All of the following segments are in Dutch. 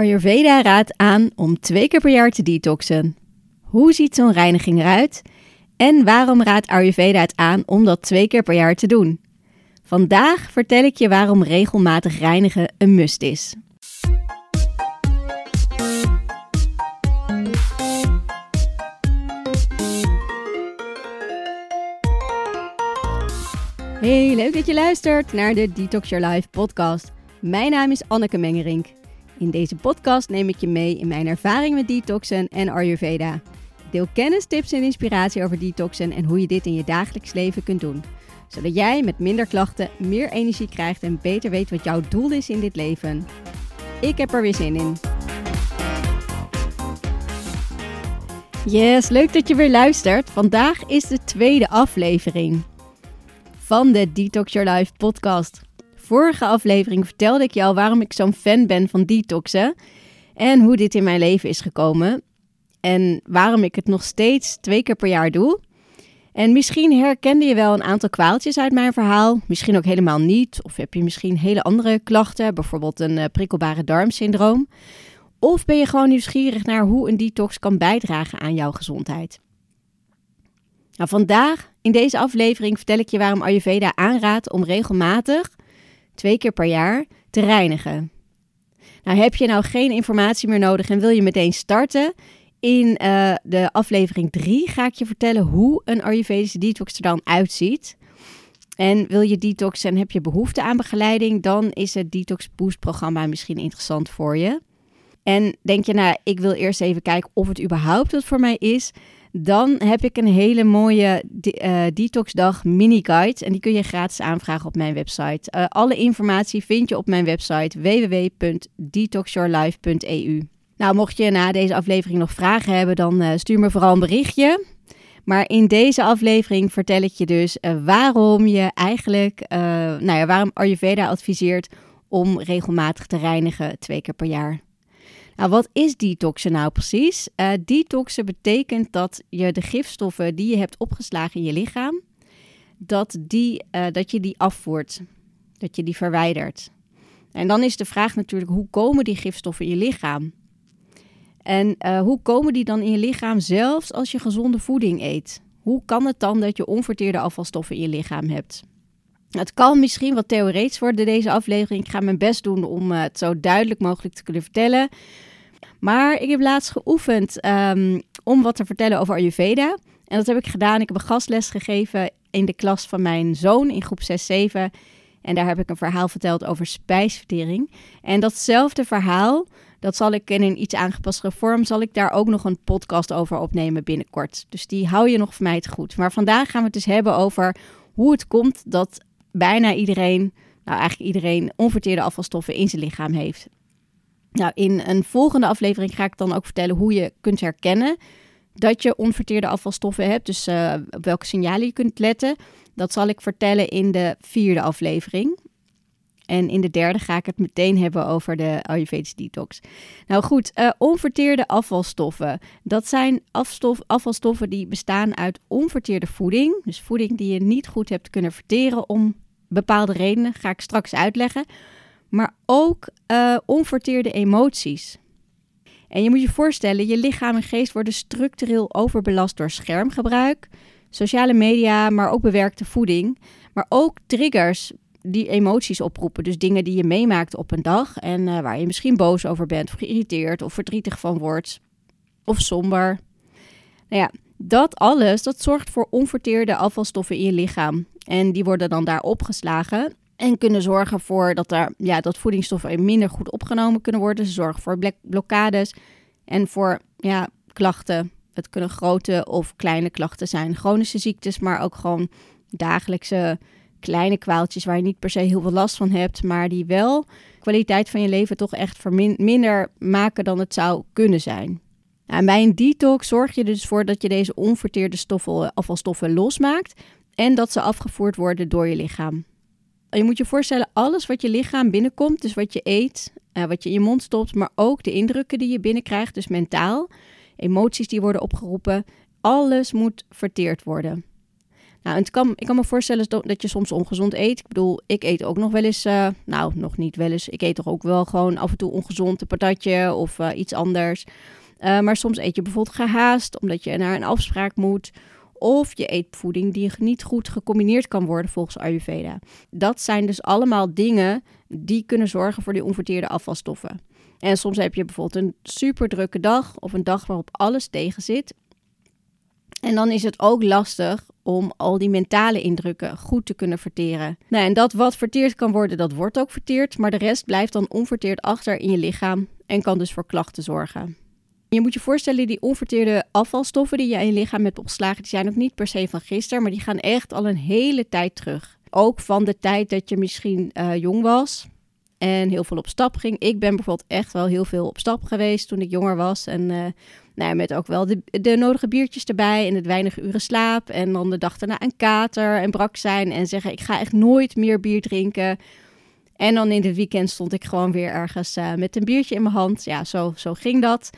Ayurveda raadt aan om twee keer per jaar te detoxen. Hoe ziet zo'n reiniging eruit? En waarom raadt Ayurveda het aan om dat twee keer per jaar te doen? Vandaag vertel ik je waarom regelmatig reinigen een must is. Hey, leuk dat je luistert naar de Detox Your Life podcast. Mijn naam is Anneke Mengerink. In deze podcast neem ik je mee in mijn ervaring met detoxen en Ayurveda. Deel kennis, tips en inspiratie over detoxen en hoe je dit in je dagelijks leven kunt doen. Zodat jij met minder klachten meer energie krijgt en beter weet wat jouw doel is in dit leven. Ik heb er weer zin in. Yes, leuk dat je weer luistert. Vandaag is de tweede aflevering van de Detox Your Life podcast vorige aflevering vertelde ik jou waarom ik zo'n fan ben van detoxen. En hoe dit in mijn leven is gekomen. En waarom ik het nog steeds twee keer per jaar doe. En misschien herkende je wel een aantal kwaaltjes uit mijn verhaal. Misschien ook helemaal niet. Of heb je misschien hele andere klachten. Bijvoorbeeld een uh, prikkelbare darmsyndroom. Of ben je gewoon nieuwsgierig naar hoe een detox kan bijdragen aan jouw gezondheid. Nou, vandaag in deze aflevering vertel ik je waarom Ayurveda aanraadt om regelmatig twee keer per jaar te reinigen. Nou, heb je nou geen informatie meer nodig en wil je meteen starten? In uh, de aflevering 3 ga ik je vertellen hoe een Ayurvedische detox er dan uitziet. En wil je detoxen en heb je behoefte aan begeleiding, dan is het Detox Boost programma misschien interessant voor je. En denk je, nou, ik wil eerst even kijken of het überhaupt wat voor mij is dan heb ik een hele mooie uh, detoxdag mini-guide. En die kun je gratis aanvragen op mijn website. Uh, alle informatie vind je op mijn website www.detoxyourlife.eu. Nou, mocht je na deze aflevering nog vragen hebben, dan uh, stuur me vooral een berichtje. Maar in deze aflevering vertel ik je dus waarom je eigenlijk, nou ja, waarom Ayurveda adviseert om regelmatig te reinigen twee keer per jaar. Nou, wat is detoxen nou precies? Uh, detoxen betekent dat je de gifstoffen die je hebt opgeslagen in je lichaam, dat, die, uh, dat je die afvoert, dat je die verwijdert. En dan is de vraag natuurlijk, hoe komen die gifstoffen in je lichaam? En uh, hoe komen die dan in je lichaam zelfs als je gezonde voeding eet? Hoe kan het dan dat je onverteerde afvalstoffen in je lichaam hebt? Het kan misschien wat theoretisch worden, deze aflevering. Ik ga mijn best doen om het zo duidelijk mogelijk te kunnen vertellen. Maar ik heb laatst geoefend um, om wat te vertellen over Ayurveda. En dat heb ik gedaan. Ik heb een gastles gegeven in de klas van mijn zoon in groep 6, 7. En daar heb ik een verhaal verteld over spijsvertering. En datzelfde verhaal, dat zal ik in een iets aangepaste vorm, zal ik daar ook nog een podcast over opnemen binnenkort. Dus die hou je nog voor mij te goed. Maar vandaag gaan we het dus hebben over hoe het komt dat bijna iedereen, nou eigenlijk iedereen, onverteerde afvalstoffen in zijn lichaam heeft. Nou, in een volgende aflevering ga ik dan ook vertellen hoe je kunt herkennen dat je onverteerde afvalstoffen hebt. Dus op welke signalen je kunt letten. Dat zal ik vertellen in de vierde aflevering. En in de derde ga ik het meteen hebben over de Ayurvedische detox. Nou goed, uh, onverteerde afvalstoffen. Dat zijn afstof, afvalstoffen die bestaan uit onverteerde voeding. Dus voeding die je niet goed hebt kunnen verteren om bepaalde redenen. Ga ik straks uitleggen maar ook uh, onverteerde emoties. En je moet je voorstellen, je lichaam en geest worden structureel overbelast door schermgebruik, sociale media, maar ook bewerkte voeding. Maar ook triggers die emoties oproepen. Dus dingen die je meemaakt op een dag en uh, waar je misschien boos over bent, of geïrriteerd of verdrietig van wordt, of somber. Nou ja, dat alles, dat zorgt voor onverteerde afvalstoffen in je lichaam. En die worden dan daar opgeslagen en kunnen zorgen voor dat, er, ja, dat voedingsstoffen minder goed opgenomen kunnen worden. Ze zorgen voor blokkades en voor ja, klachten. Het kunnen grote of kleine klachten zijn. Chronische ziektes, maar ook gewoon dagelijkse kleine kwaaltjes waar je niet per se heel veel last van hebt, maar die wel kwaliteit van je leven toch echt minder maken dan het zou kunnen zijn. Nou, bij een detox zorg je dus voor dat je deze onverteerde stoffen, afvalstoffen losmaakt en dat ze afgevoerd worden door je lichaam. Je moet je voorstellen, alles wat je lichaam binnenkomt, dus wat je eet, uh, wat je in je mond stopt, maar ook de indrukken die je binnenkrijgt, dus mentaal, emoties die worden opgeroepen, alles moet verteerd worden. Nou, het kan, ik kan me voorstellen dat je soms ongezond eet. Ik bedoel, ik eet ook nog wel eens, uh, nou, nog niet wel eens. Ik eet toch ook wel gewoon af en toe ongezond, een patatje of uh, iets anders. Maar soms eet je bijvoorbeeld gehaast, omdat je naar een afspraak moet. Of je eet voeding die niet goed gecombineerd kan worden volgens Ayurveda. Dat zijn dus allemaal dingen die kunnen zorgen voor die onverteerde afvalstoffen. En soms heb je bijvoorbeeld een super drukke dag of een dag waarop alles tegen zit. En dan is het ook lastig om al die mentale indrukken goed te kunnen verteren. Nou, en dat wat verteerd kan worden, dat wordt ook verteerd, maar de rest blijft dan onverteerd achter in je lichaam en kan dus voor klachten zorgen. Je moet je voorstellen, die onverteerde afvalstoffen die je in je lichaam hebt opgeslagen, die zijn ook niet per se van gisteren, maar die gaan echt al een hele tijd terug. Ook van de tijd dat je misschien uh, jong was en heel veel op stap ging. Ik ben bijvoorbeeld echt wel heel veel op stap geweest toen ik jonger was. En uh, nou, met ook wel de, de nodige biertjes erbij en het weinige uren slaap. En dan de dag daarna een kater en brak zijn en zeggen ik ga echt nooit meer bier drinken. En dan in het weekend stond ik gewoon weer ergens uh, met een biertje in mijn hand. Ja, zo, zo ging dat.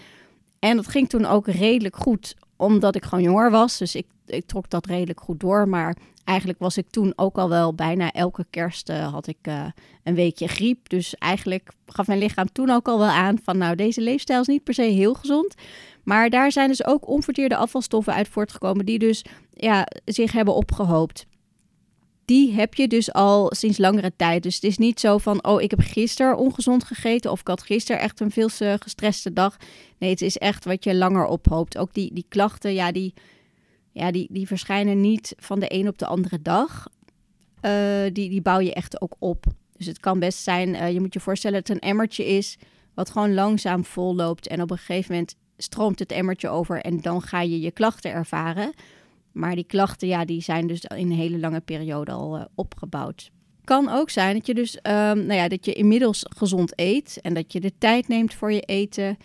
En dat ging toen ook redelijk goed, omdat ik gewoon jonger was. Dus ik, ik trok dat redelijk goed door. Maar eigenlijk was ik toen ook al wel bijna elke kerst uh, had ik uh, een weekje griep. Dus eigenlijk gaf mijn lichaam toen ook al wel aan van nou, deze leefstijl is niet per se heel gezond. Maar daar zijn dus ook onverteerde afvalstoffen uit voortgekomen die dus ja, zich hebben opgehoopt die heb je dus al sinds langere tijd. Dus het is niet zo van, oh, ik heb gisteren ongezond gegeten of ik had gisteren echt een veel te gestreste dag. Nee, het is echt wat je langer ophoopt. Ook die, die klachten, ja, die, ja die, die verschijnen niet van de een op de andere dag. Uh, die, die bouw je echt ook op. Dus het kan best zijn, uh, je moet je voorstellen dat het een emmertje is wat gewoon langzaam vol loopt. En op een gegeven moment stroomt het emmertje over en dan ga je je klachten ervaren. Maar die klachten, ja, die zijn dus in een hele lange periode al uh, opgebouwd. Kan ook zijn dat je dus, um, nou ja, dat je inmiddels gezond eet en dat je de tijd neemt voor je eten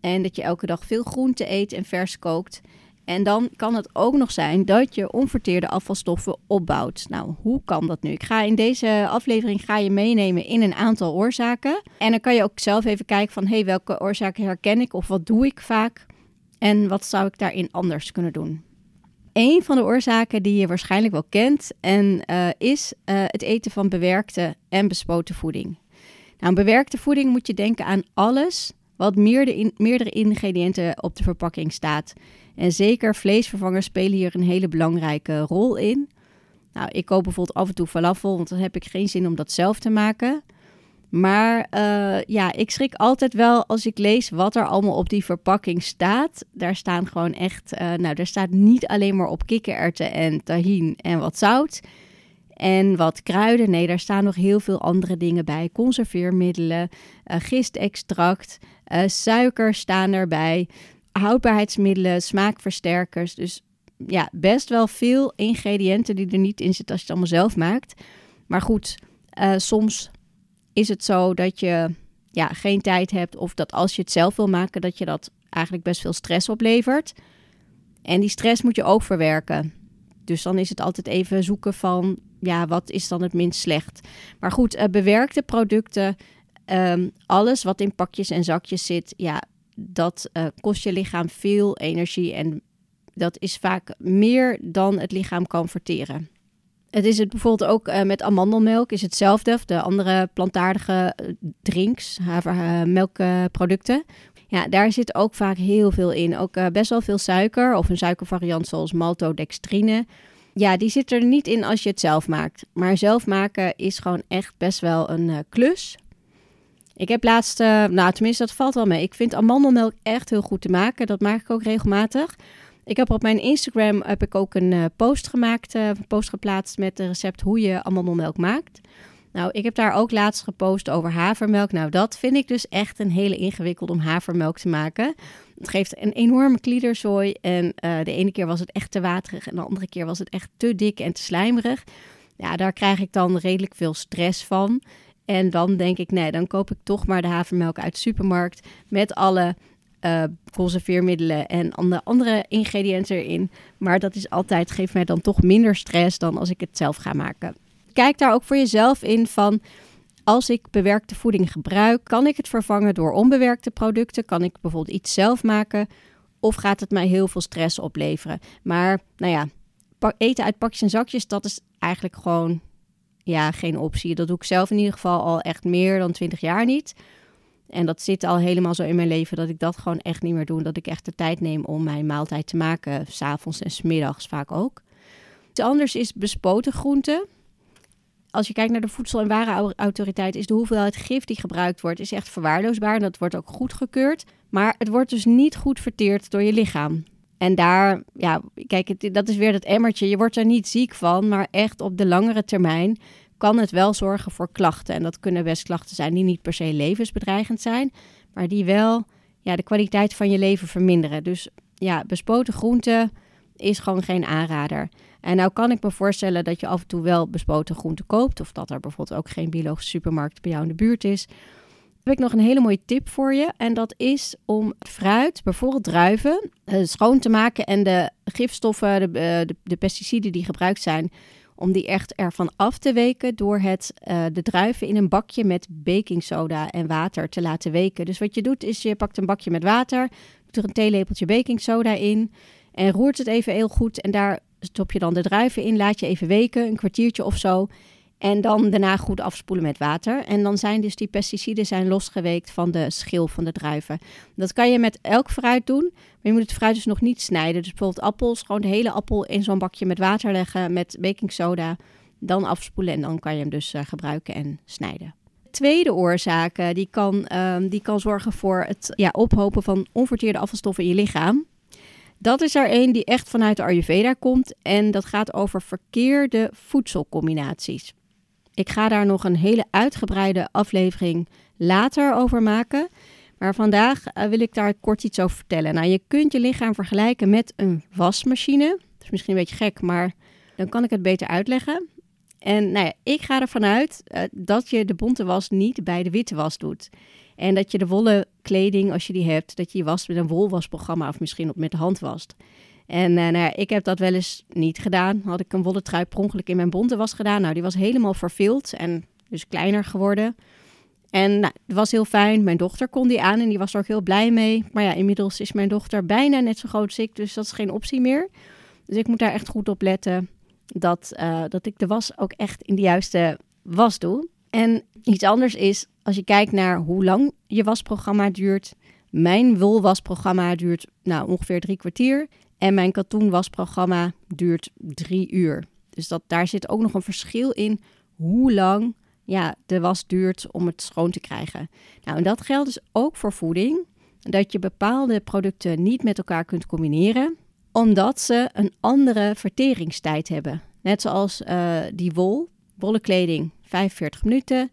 en dat je elke dag veel groente eet en vers kookt. En dan kan het ook nog zijn dat je onverteerde afvalstoffen opbouwt. Nou, hoe kan dat nu? Ik ga in deze aflevering ga je meenemen in een aantal oorzaken. En dan kan je ook zelf even kijken van, hé, hey, welke oorzaken herken ik of wat doe ik vaak? En wat zou ik daarin anders kunnen doen? Een van de oorzaken die je waarschijnlijk wel kent en uh, is uh, het eten van bewerkte en bespoten voeding. Nou, bewerkte voeding moet je denken aan alles wat meerdere, in, meerdere ingrediënten op de verpakking staat. En zeker vleesvervangers spelen hier een hele belangrijke rol in. Nou, ik koop bijvoorbeeld af en toe falafel, want dan heb ik geen zin om dat zelf te maken. Maar uh, ja, ik schrik altijd wel als ik lees wat er allemaal op die verpakking staat. Daar staan gewoon echt, uh, nou, daar staat niet alleen maar op kikkererwten en tahin en wat zout en wat kruiden. Nee, daar staan nog heel veel andere dingen bij. Conserveermiddelen, uh, gistextract, suiker staan erbij, houdbaarheidsmiddelen, smaakversterkers. Dus ja, best wel veel ingrediënten die er niet in zitten als je het allemaal zelf maakt. Maar goed, soms is het zo dat je ja, geen tijd hebt of dat als je het zelf wil maken, dat je dat eigenlijk best veel stress oplevert. En die stress moet je ook verwerken. Dus dan is het altijd even zoeken van, ja, wat is dan het minst slecht? Maar goed, uh, bewerkte producten, um, alles wat in pakjes en zakjes zit, ja, dat uh, kost je lichaam veel energie en dat is vaak meer dan het lichaam kan verteren. Het is het bijvoorbeeld ook uh, met amandelmelk, is hetzelfde. Of de andere plantaardige eh, drinks, havermelkproducten. Uh, ja, daar zit ook vaak heel veel in. Ook best wel veel suiker of een suikervariant zoals maltodextrine. Ja, die zit er niet in als je het zelf maakt. Maar zelf maken is gewoon echt best wel een klus. Ik heb laatst, nou tenminste dat valt wel mee. Ik vind amandelmelk echt heel goed te maken. Dat maak ik ook regelmatig. Ik heb op mijn Instagram heb ik ook een uh, post gemaakt, een post geplaatst met het recept hoe je amandelmelk maakt. Nou, ik heb daar ook laatst gepost over havermelk. Nou, dat vind ik dus echt een hele ingewikkeld om havermelk te maken. Het geeft een enorme kliederzooi en uh, de ene keer was het echt te waterig en de andere keer was het echt te dik en te slijmerig. Ja, daar krijg ik dan redelijk veel stress van. En dan denk ik, nee, dan koop ik toch maar de havermelk uit de supermarkt met alle uh, conserveermiddelen en andere, andere ingrediënten erin. Maar dat is altijd, geeft mij dan toch minder stress dan als ik het zelf ga maken. Kijk daar ook voor jezelf in van als ik bewerkte voeding gebruik, kan ik het vervangen door onbewerkte producten? Kan ik bijvoorbeeld iets zelf maken? Of gaat het mij heel veel stress opleveren? Maar nou ja, eten uit pakjes en zakjes, dat is eigenlijk gewoon ja, geen optie. Dat doe ik zelf in ieder geval al echt meer dan 20 jaar niet. En dat zit al helemaal zo in mijn leven dat ik dat gewoon echt niet meer doe. Dat ik echt de tijd neem om mijn maaltijd te maken, s'avonds en smiddags vaak ook. Iets anders is bespoten groenten. Als je kijkt naar de Voedsel- en Warenautoriteit, is de hoeveelheid gif die gebruikt wordt, is echt verwaarloosbaar. En dat wordt ook goedgekeurd. Maar het wordt dus niet goed verteerd door je lichaam. En daar, ja, kijk, dat is weer dat emmertje. Je wordt er niet ziek van, maar echt op de langere termijn kan het wel zorgen voor klachten. En dat kunnen best klachten zijn die niet per se levensbedreigend zijn, maar die wel ja, de kwaliteit van je leven verminderen. Dus ja, bespoten groenten is gewoon geen aanrader. En nou kan ik me voorstellen dat je af en toe wel bespoten groenten koopt, of dat er bijvoorbeeld ook geen biologische supermarkt bij jou in de buurt is heb ik nog een hele mooie tip voor je. En dat is om fruit, bijvoorbeeld druiven, eh, schoon te maken en de gifstoffen, de, eh, de, de, pesticiden die gebruikt zijn, om die echt ervan af te weken door het, uh, de druiven in een bakje met baking soda en water te laten weken. Dus wat je doet is je pakt een bakje met water, doet er een theelepeltje baking soda in en roert het even heel goed. En daar stop je dan de druiven in, laat je even weken, een kwartiertje of zo. En dan daarna goed afspoelen met water. En dan zijn dus die pesticiden zijn losgeweekt van de schil van de druiven. Dat kan je met elk fruit doen. Maar je moet het fruit dus nog niet snijden. Dus bijvoorbeeld appels, gewoon de hele appel in zo'n bakje met water leggen met baking soda. Dan afspoelen en dan kan je hem dus uh, gebruiken en snijden. Tweede oorzaak uh, die kan, uh, die kan zorgen voor het ja, ophopen van onverteerde afvalstoffen in je lichaam. Dat is er een die echt vanuit de Ayurveda komt en dat gaat over verkeerde voedselcombinaties. Ik ga daar nog een hele uitgebreide aflevering later over maken. Maar vandaag eh, wil ik daar kort iets over vertellen. Nou, je kunt je lichaam vergelijken met een wasmachine. Dat is misschien een beetje gek, maar dan kan ik het beter uitleggen. En nou ja, ik ga ervan uit uh, dat je de bonte was niet bij de witte was doet. En dat je de wollen kleding, als je die hebt, dat je die wast met een wolwasprogramma of misschien op met de hand wast. En uh, nou ik heb dat wel eens niet gedaan. Had ik een wollen trui per ongeluk in mijn bonte was gedaan. Nou, die was helemaal verveeld en dus kleiner geworden. En nou, het was heel fijn. Mijn dochter kon die aan en die was er ook heel blij mee. Maar ja, inmiddels is mijn dochter bijna net zo groot als ik, dus dat is geen optie meer. Dus ik moet daar echt goed op letten dat, uh, dat ik de was ook echt in de juiste was doe. En iets anders is, als je kijkt naar hoe lang je wasprogramma duurt. Mijn wolwasprogramma duurt nou, ongeveer drie kwartier. En mijn katoenwasprogramma duurt drie uur. Dus dat, daar zit ook nog een verschil in hoe lang ja, de was duurt om het schoon te krijgen. Nou, en dat geldt dus ook voor voeding. Dat je bepaalde producten niet met elkaar kunt combineren, omdat ze een andere verteringstijd hebben. Net zoals uh, die wol, wollen kleding 45 minuten,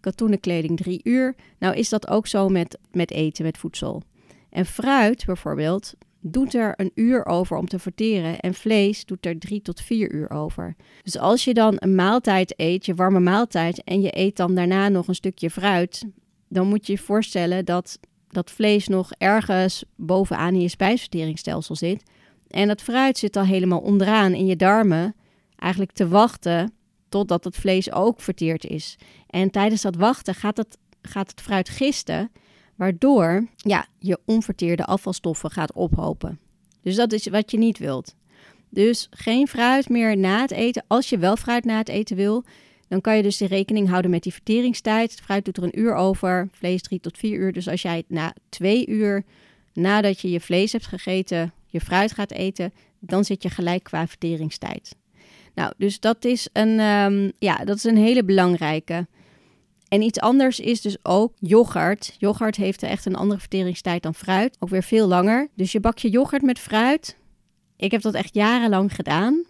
katoenen kleding 3 uur. Nou is dat ook zo met, met eten, met voedsel. En fruit bijvoorbeeld, doet er een uur over om te verteren en vlees doet er drie tot vier uur over. Dus als je dan een maaltijd eet, je warme maaltijd, en je eet dan daarna nog een stukje fruit, dan moet je je voorstellen dat dat vlees nog ergens bovenaan in je spijsverteringsstelsel zit. En dat fruit zit al helemaal onderaan in je darmen, eigenlijk te wachten totdat het vlees ook verteerd is. En tijdens dat wachten gaat het, gaat het fruit gisten waardoor ja, je onverteerde afvalstoffen gaat ophopen. Dus dat is wat je niet wilt. Dus geen fruit meer na het eten. Als je wel fruit na het eten wil, dan kan je dus de rekening houden met die verteringstijd. Het fruit doet er een uur over, vlees drie tot vier uur. Dus als jij na twee uur nadat je je vlees hebt gegeten, je fruit gaat eten, dan zit je gelijk qua verteringstijd. Nou, dus dat is een, um, ja, dat is een hele belangrijke. En iets anders is dus ook yoghurt. Yoghurt heeft echt een andere verteringstijd dan fruit. Ook weer veel langer. Dus je bak je yoghurt met fruit. Ik heb dat echt jarenlang gedaan.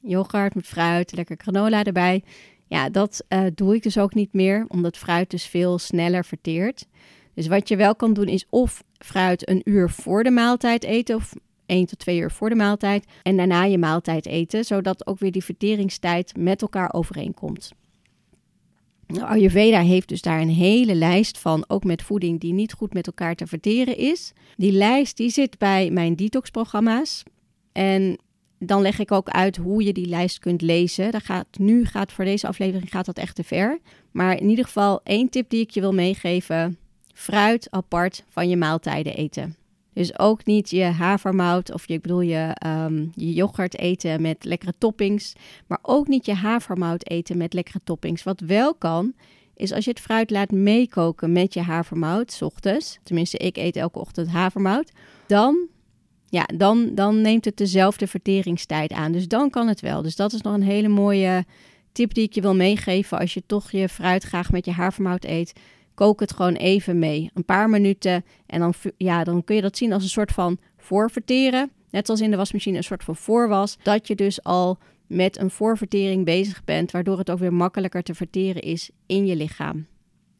Yoghurt met fruit, lekker granola erbij. Ja, dat uh, doe ik dus ook niet meer, omdat fruit dus veel sneller verteert. Dus wat je wel kan doen is of fruit een uur voor de maaltijd eten of 1 tot 2 uur voor de maaltijd en daarna je maaltijd eten, zodat ook weer die verteringstijd met elkaar overeenkomt. Ayurveda heeft dus daar een hele lijst van, ook met voeding die niet goed met elkaar te verteren is. Die lijst die zit bij mijn detox-programma's. En dan leg ik ook uit hoe je die lijst kunt lezen. Dat gaat, nu gaat voor deze aflevering gaat dat echt te ver. Maar in ieder geval één tip die ik je wil meegeven. Fruit apart van je maaltijden eten. Dus ook niet je havermout of je, ik bedoel je, ehm, je yoghurt eten met lekkere toppings. Maar ook niet je havermout eten met lekkere toppings. Wat wel kan, is als je het fruit laat meekoken met je havermout, s ochtends. Tenminste, ik eet elke ochtend havermout. Dan, ja, dan, dan neemt het dezelfde verteringstijd aan. Dus dan kan het wel. Dus dat is nog een hele mooie tip die ik je wil meegeven. Als je toch je fruit graag met je havermout eet, kook het gewoon even mee. Een paar minuten. En dan, ja, dan kun je dat zien als een soort van voorverteren. Net als in de wasmachine een soort van voorwas. Dat je dus al met een voorvertering bezig bent, waardoor het ook weer makkelijker te verteren is in je lichaam.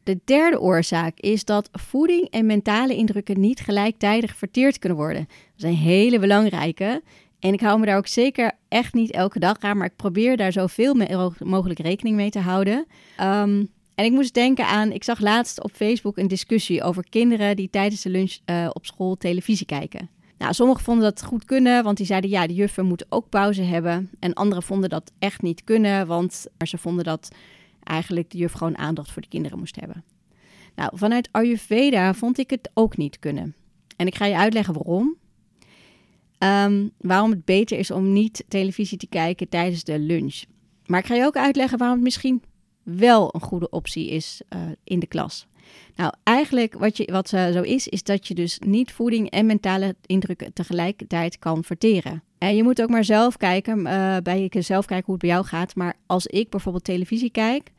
De derde oorzaak is dat voeding en mentale indrukken niet gelijktijdig verteerd kunnen worden. Dat een hele belangrijke. En ik hou me daar ook zeker echt niet elke dag aan, maar ik probeer daar zoveel mogelijk rekening mee te houden. Ehm, en ik moest denken aan, ik zag laatst op Facebook een discussie over kinderen die tijdens de lunch uh, op school televisie kijken. Nou, sommigen vonden dat goed kunnen, want die zeiden ja, de juffen moeten ook pauze hebben. En anderen vonden dat echt niet kunnen, want ze vonden dat eigenlijk de juf gewoon aandacht voor de kinderen moest hebben. Nou, vanuit Ayurveda vond ik het ook niet kunnen. En ik ga je uitleggen waarom. Ehm, waarom het beter is om niet televisie te kijken tijdens de lunch. Maar ik ga je ook uitleggen waarom het misschien wel een goede optie is uh, in de klas. Nou, eigenlijk wat, je, wat uh, zo is, is dat je dus niet voeding en mentale indrukken tegelijkertijd kan verteren. En je moet ook maar zelf kijken, uh, bij jezelf kijken hoe het bij jou gaat. Maar als ik bijvoorbeeld televisie kijk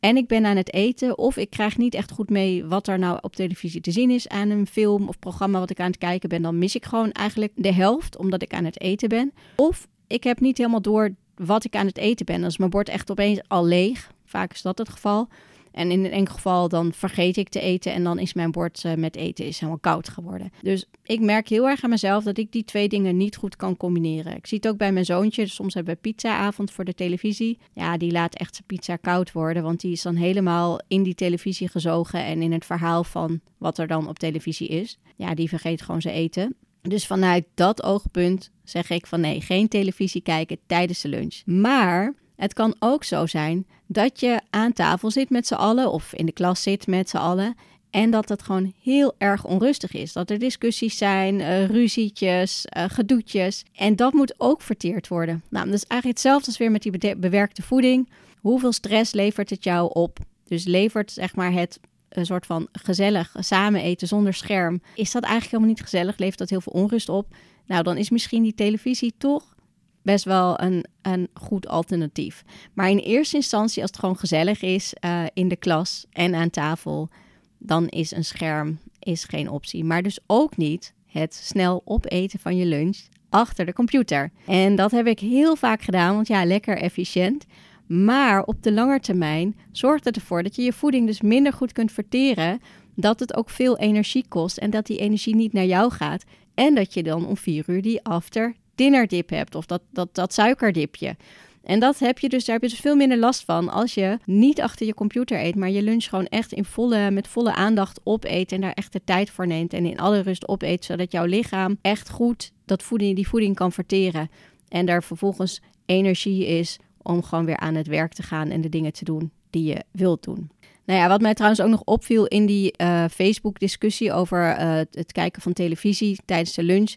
en ik ben aan het eten, of ik krijg niet echt goed mee wat er nou op televisie te zien is aan een film of programma wat ik aan het kijken ben, dan mis ik gewoon eigenlijk de helft omdat ik aan het eten ben. Of ik heb niet helemaal door wat ik aan het eten ben. Dan is mijn bord echt opeens al leeg. Vaak is dat het geval. En in een enkel geval dan vergeet ik te eten en dan is mijn bord uh, met eten is helemaal koud geworden. Dus ik merk heel erg aan mezelf dat ik die twee dingen niet goed kan combineren. Ik zie het ook bij mijn zoontje. Dus soms hebben we pizzaavond voor de televisie. Ja, die laat echt zijn pizza koud worden, want die is dan helemaal in die televisie gezogen en in het verhaal van wat er dan op televisie is. Ja, die vergeet gewoon zijn eten. Dus vanuit dat oogpunt zeg ik van nee, geen televisie kijken tijdens de lunch. Maar het kan ook zo zijn dat je aan tafel zit met z'n allen of in de klas zit met z'n allen en dat het gewoon heel erg onrustig is. Dat er discussies zijn, uh, ruzietjes, uh, gedoetjes. En dat moet ook verteerd worden. Nou, dat is eigenlijk hetzelfde als weer met die bewerkte voeding. Hoeveel stress levert het jou op? Dus levert zeg maar het een soort van gezellig samen eten zonder scherm. Is dat eigenlijk helemaal niet gezellig? Levert dat heel veel onrust op? Nou, dan is misschien die televisie toch best wel een, een goed alternatief. Maar in eerste instantie, als het gewoon gezellig is uh, in de klas en aan tafel, dan is een scherm is geen optie. Maar dus ook niet het snel opeten van je lunch achter de computer. En dat heb ik heel vaak gedaan, want ja, lekker efficiënt. Maar op de lange termijn zorgt het ervoor dat je je voeding dus minder goed kunt verteren. Dat het ook veel energie kost en dat die energie niet naar jou gaat. En dat je dan om vier uur die after dinnerdip hebt of dat, dat, dat suikerdipje. En dat heb je dus, daar heb je dus veel minder last van als je niet achter je computer eet, maar je lunch gewoon echt in volle, met volle aandacht opeet en daar echt de tijd voor neemt en in alle rust opeet, zodat jouw lichaam echt goed dat voeding, die voeding kan verteren. En daar vervolgens energie is om gewoon weer aan het werk te gaan en de dingen te doen die je wilt doen. Nou ja, wat mij trouwens ook nog opviel in die uh, Facebook-discussie over uh, het kijken van televisie tijdens de lunch,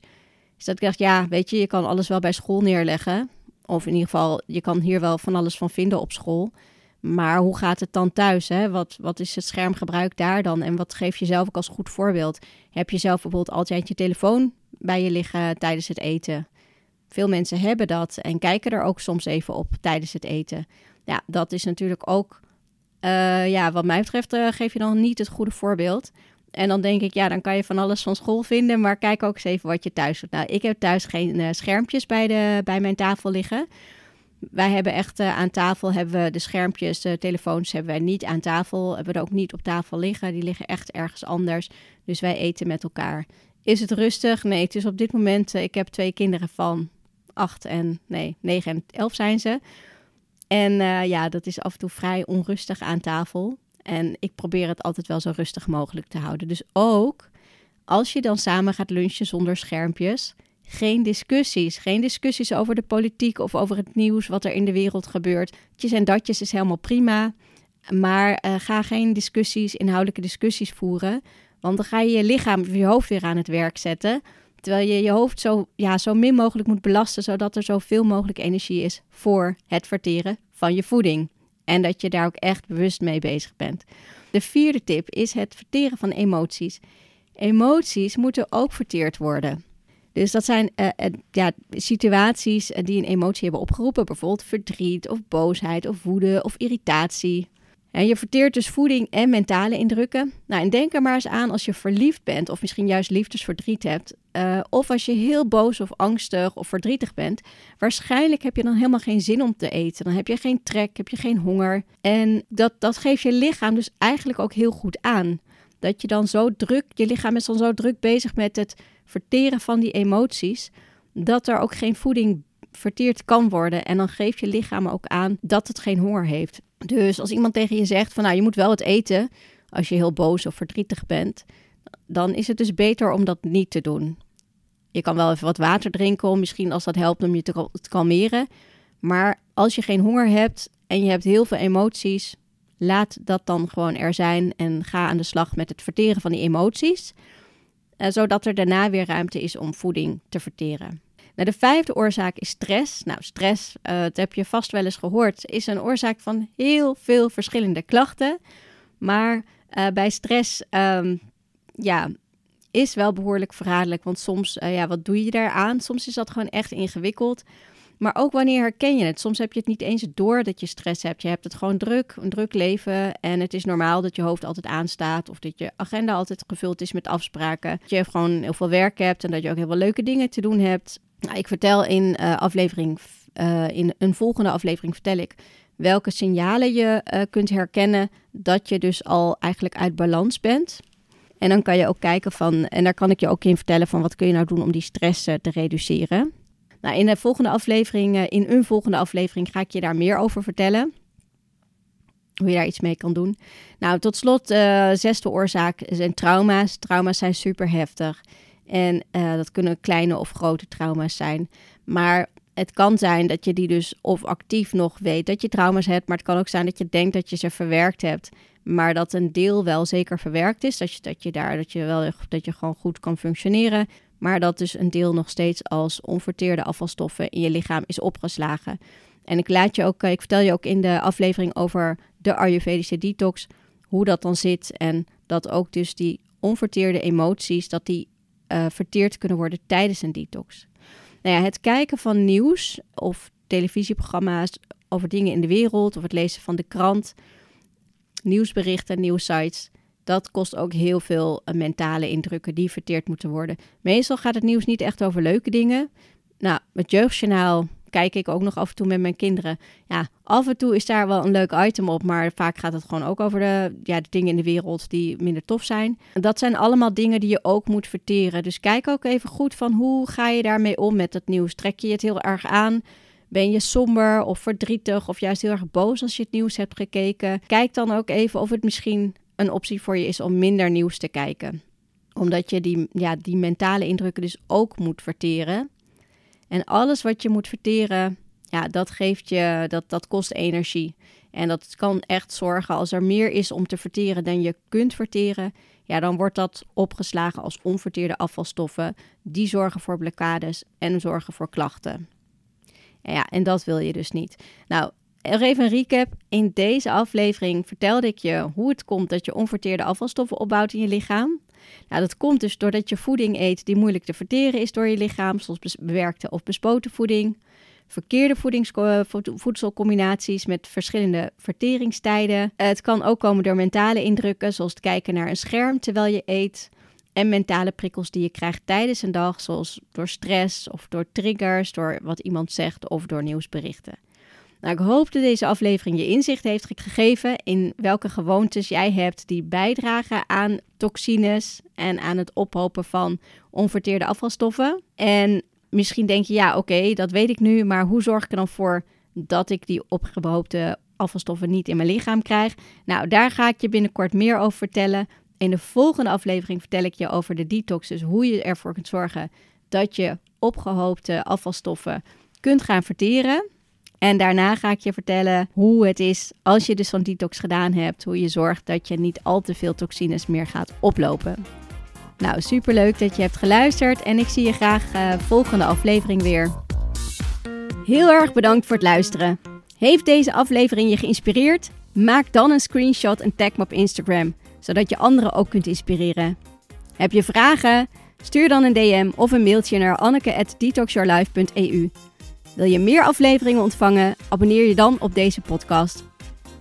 is dat ik dacht, ja, weet je, je kan alles wel bij school neerleggen. Of in ieder geval, je kan hier wel van alles van vinden op school. Maar hoe gaat het dan thuis? Hè? Wat, wat is het schermgebruik daar dan? En wat geef je zelf ook als goed voorbeeld? Heb je zelf bijvoorbeeld altijd je telefoon bij je liggen tijdens het eten? Veel mensen hebben dat en kijken er ook soms even op tijdens het eten. Ja, dat is natuurlijk ook, uh, ja, wat mij betreft, uh, geef je dan niet het goede voorbeeld. En dan denk ik, ja, dan kan je van alles van school vinden, maar kijk ook eens even wat je thuis doet. Nou, ik heb thuis geen uh, schermpjes bij, de, bij mijn tafel liggen. Wij hebben echt uh, aan tafel hebben we de schermpjes, de telefoons hebben wij niet aan tafel. Hebben we er ook niet op tafel liggen. Die liggen echt ergens anders. Dus wij eten met elkaar. Is het rustig? Nee, het is op dit moment. Uh, ik heb twee kinderen van acht en nee, negen en elf zijn ze. En ja, dat is af en toe vrij onrustig aan tafel. En ik probeer het altijd wel zo rustig mogelijk te houden. Dus ook als je dan samen gaat lunchen zonder schermpjes, geen discussies. Geen discussies over de politiek of over het nieuws, wat er in de wereld gebeurt. Tjes en datjes is helemaal prima. Maar uh, ga geen discussies, inhoudelijke discussies voeren. Want dan ga je je lichaam je hoofd weer aan het werk zetten. Terwijl je je hoofd zo, ja, zo min mogelijk moet belasten, zodat er zoveel mogelijk energie is voor het verteren van je voeding. En dat je daar ook echt bewust mee bezig bent. De vierde tip is het verteren van emoties. Emoties moeten ook verteerd worden. Dus dat zijn uh, uh, ja, situaties die een emotie hebben opgeroepen. Bijvoorbeeld verdriet of boosheid of woede of irritatie. En je verteert dus voeding en mentale indrukken. Nou, en denk er maar eens aan als je verliefd bent of misschien juist liefdesverdriet hebt. Uh, of als je heel boos of angstig of verdrietig bent. Waarschijnlijk heb je dan helemaal geen zin om te eten. Dan heb je geen trek, heb je geen honger. En dat, dat geeft je lichaam dus eigenlijk ook heel goed aan. Dat je dan zo druk, je lichaam is dan zo druk bezig met het verteren van die emoties. Dat er ook geen voeding verteerd kan worden. En dan geeft je lichaam ook aan dat het geen honger heeft. Dus als iemand tegen je zegt van nou je moet wel het eten als je heel boos of verdrietig bent, dan is het dus beter om dat niet te doen. Je kan wel even wat water drinken, om misschien als dat helpt om je te, kalmeren. Maar als je geen honger hebt en je hebt heel veel emoties, laat dat dan gewoon er zijn en ga aan de slag met het verteren van die emoties, eh, zodat er daarna weer ruimte is om voeding te verteren. Nou, de vijfde oorzaak is stress. Nou, stress, uh, dat heb je vast wel eens gehoord, is een oorzaak van heel veel verschillende klachten. Maar uh, bij stress, um, ja, is wel behoorlijk verraderlijk. Want soms, uh, ja, wat doe je daaraan? Soms is dat gewoon echt ingewikkeld. Maar ook wanneer herken je het? Soms heb je het niet eens door dat je stress hebt. Je hebt het gewoon druk, een druk leven. En het is normaal dat je hoofd altijd aanstaat. Of dat je agenda altijd gevuld is met afspraken. Dat je gewoon heel veel werk hebt en dat je ook heel veel leuke dingen te doen hebt. Nou, ik vertel in, uh, aflevering, uh, in een volgende aflevering vertel ik welke signalen je kunt herkennen dat je dus al eigenlijk uit balans bent. En dan kan je ook kijken van, en daar kan ik je ook in vertellen van wat kun je nou doen om die stress te reduceren. Nou, in de volgende aflevering, in een volgende aflevering ga ik je daar meer over vertellen. Hoe je daar iets mee kan doen. Nou, tot slot, zesde oorzaak zijn trauma's. Trauma's zijn super heftig. En dat kunnen kleine of grote trauma's zijn. Maar het kan zijn dat je die dus of actief nog weet dat je trauma's hebt. Maar het kan ook zijn dat je denkt dat je ze verwerkt hebt. Maar dat een deel wel zeker verwerkt is. Dat je, dat je daar dat je wel dat je gewoon goed kan functioneren. Maar dat dus een deel nog steeds als onverteerde afvalstoffen in je lichaam is opgeslagen. En ik laat je ook, ik vertel je ook in de aflevering over de Ayurvedische detox. Hoe dat dan zit. En dat ook dus die onverteerde emoties, dat die uh, verteerd kunnen worden tijdens een detox. Nou ja, het kijken van nieuws of televisieprogramma's over dingen in de wereld of het lezen van de krant, nieuwsberichten, nieuwsites, dat kost ook heel veel uh, mentale indrukken die verteerd moeten worden. Meestal gaat het nieuws niet echt over leuke dingen. Nou, het jeugdjournaal kijk ik ook nog af en toe met mijn kinderen. Ja, af en toe is daar wel een leuk item op, maar vaak gaat het gewoon ook over de, ja, de dingen in de wereld die minder tof zijn. Dat zijn allemaal dingen die je ook moet verteren. Dus kijk ook even goed van hoe ga je daarmee om met het nieuws. Trek je het heel erg aan? Ben je somber of verdrietig of juist heel erg boos als je het nieuws hebt gekeken? Kijk dan ook even of het misschien een optie voor je is om minder nieuws te kijken. Omdat je die, ja, die mentale indrukken dus ook moet verteren. En alles wat je moet verteren, ja, dat geeft je, dat, dat kost energie. En dat kan echt zorgen als er meer is om te verteren dan je kunt verteren. Ja, dan wordt dat opgeslagen als onverteerde afvalstoffen. Die zorgen voor blokkades en zorgen voor klachten. Ja, en dat wil je dus niet. Nou, even een recap. In deze aflevering vertelde ik je hoe het komt dat je onverteerde afvalstoffen opbouwt in je lichaam. Nou, dat komt dus doordat je voeding eet die moeilijk te verteren is door je lichaam, zoals bewerkte of bespoten voeding. Verkeerde voedselcombinaties met verschillende verteringstijden. Het kan ook komen door mentale indrukken, zoals het kijken naar een scherm terwijl je eet. En mentale prikkels die je krijgt tijdens een dag, zoals door stress of door triggers, door wat iemand zegt of door nieuwsberichten. Nou, ik hoop dat deze aflevering je inzicht heeft gegeven in welke gewoontes jij hebt die bijdragen aan toxines en aan het ophopen van onverteerde afvalstoffen. En misschien denk je, ja, oké, dat weet ik nu, maar hoe zorg ik er dan voor dat ik die opgehoopte afvalstoffen niet in mijn lichaam krijg? Nou, daar ga ik je binnenkort meer over vertellen. In de volgende aflevering vertel ik je over de detox, dus hoe je ervoor kunt zorgen dat je opgehoopte afvalstoffen kunt gaan verteren. En daarna ga ik je vertellen hoe het is als je dus van detox gedaan hebt. Hoe je zorgt dat je niet al te veel toxines meer gaat oplopen. Nou, superleuk dat je hebt geluisterd en ik zie je graag uh, volgende aflevering weer. Heel erg bedankt voor het luisteren. Heeft deze aflevering je geïnspireerd? Maak dan een screenshot en tag me op Instagram, zodat je anderen ook kunt inspireren. Heb je vragen? Stuur dan een DM of een mailtje naar anneke.detoxyourlife.eu. Wil je meer afleveringen ontvangen? Abonneer je dan op deze podcast.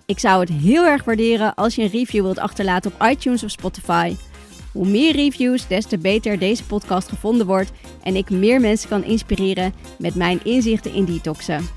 Ik zou het heel erg waarderen als je een review wilt achterlaten op iTunes of Spotify. Hoe meer reviews, des te beter deze podcast gevonden wordt en ik meer mensen kan inspireren met mijn inzichten in detoxen.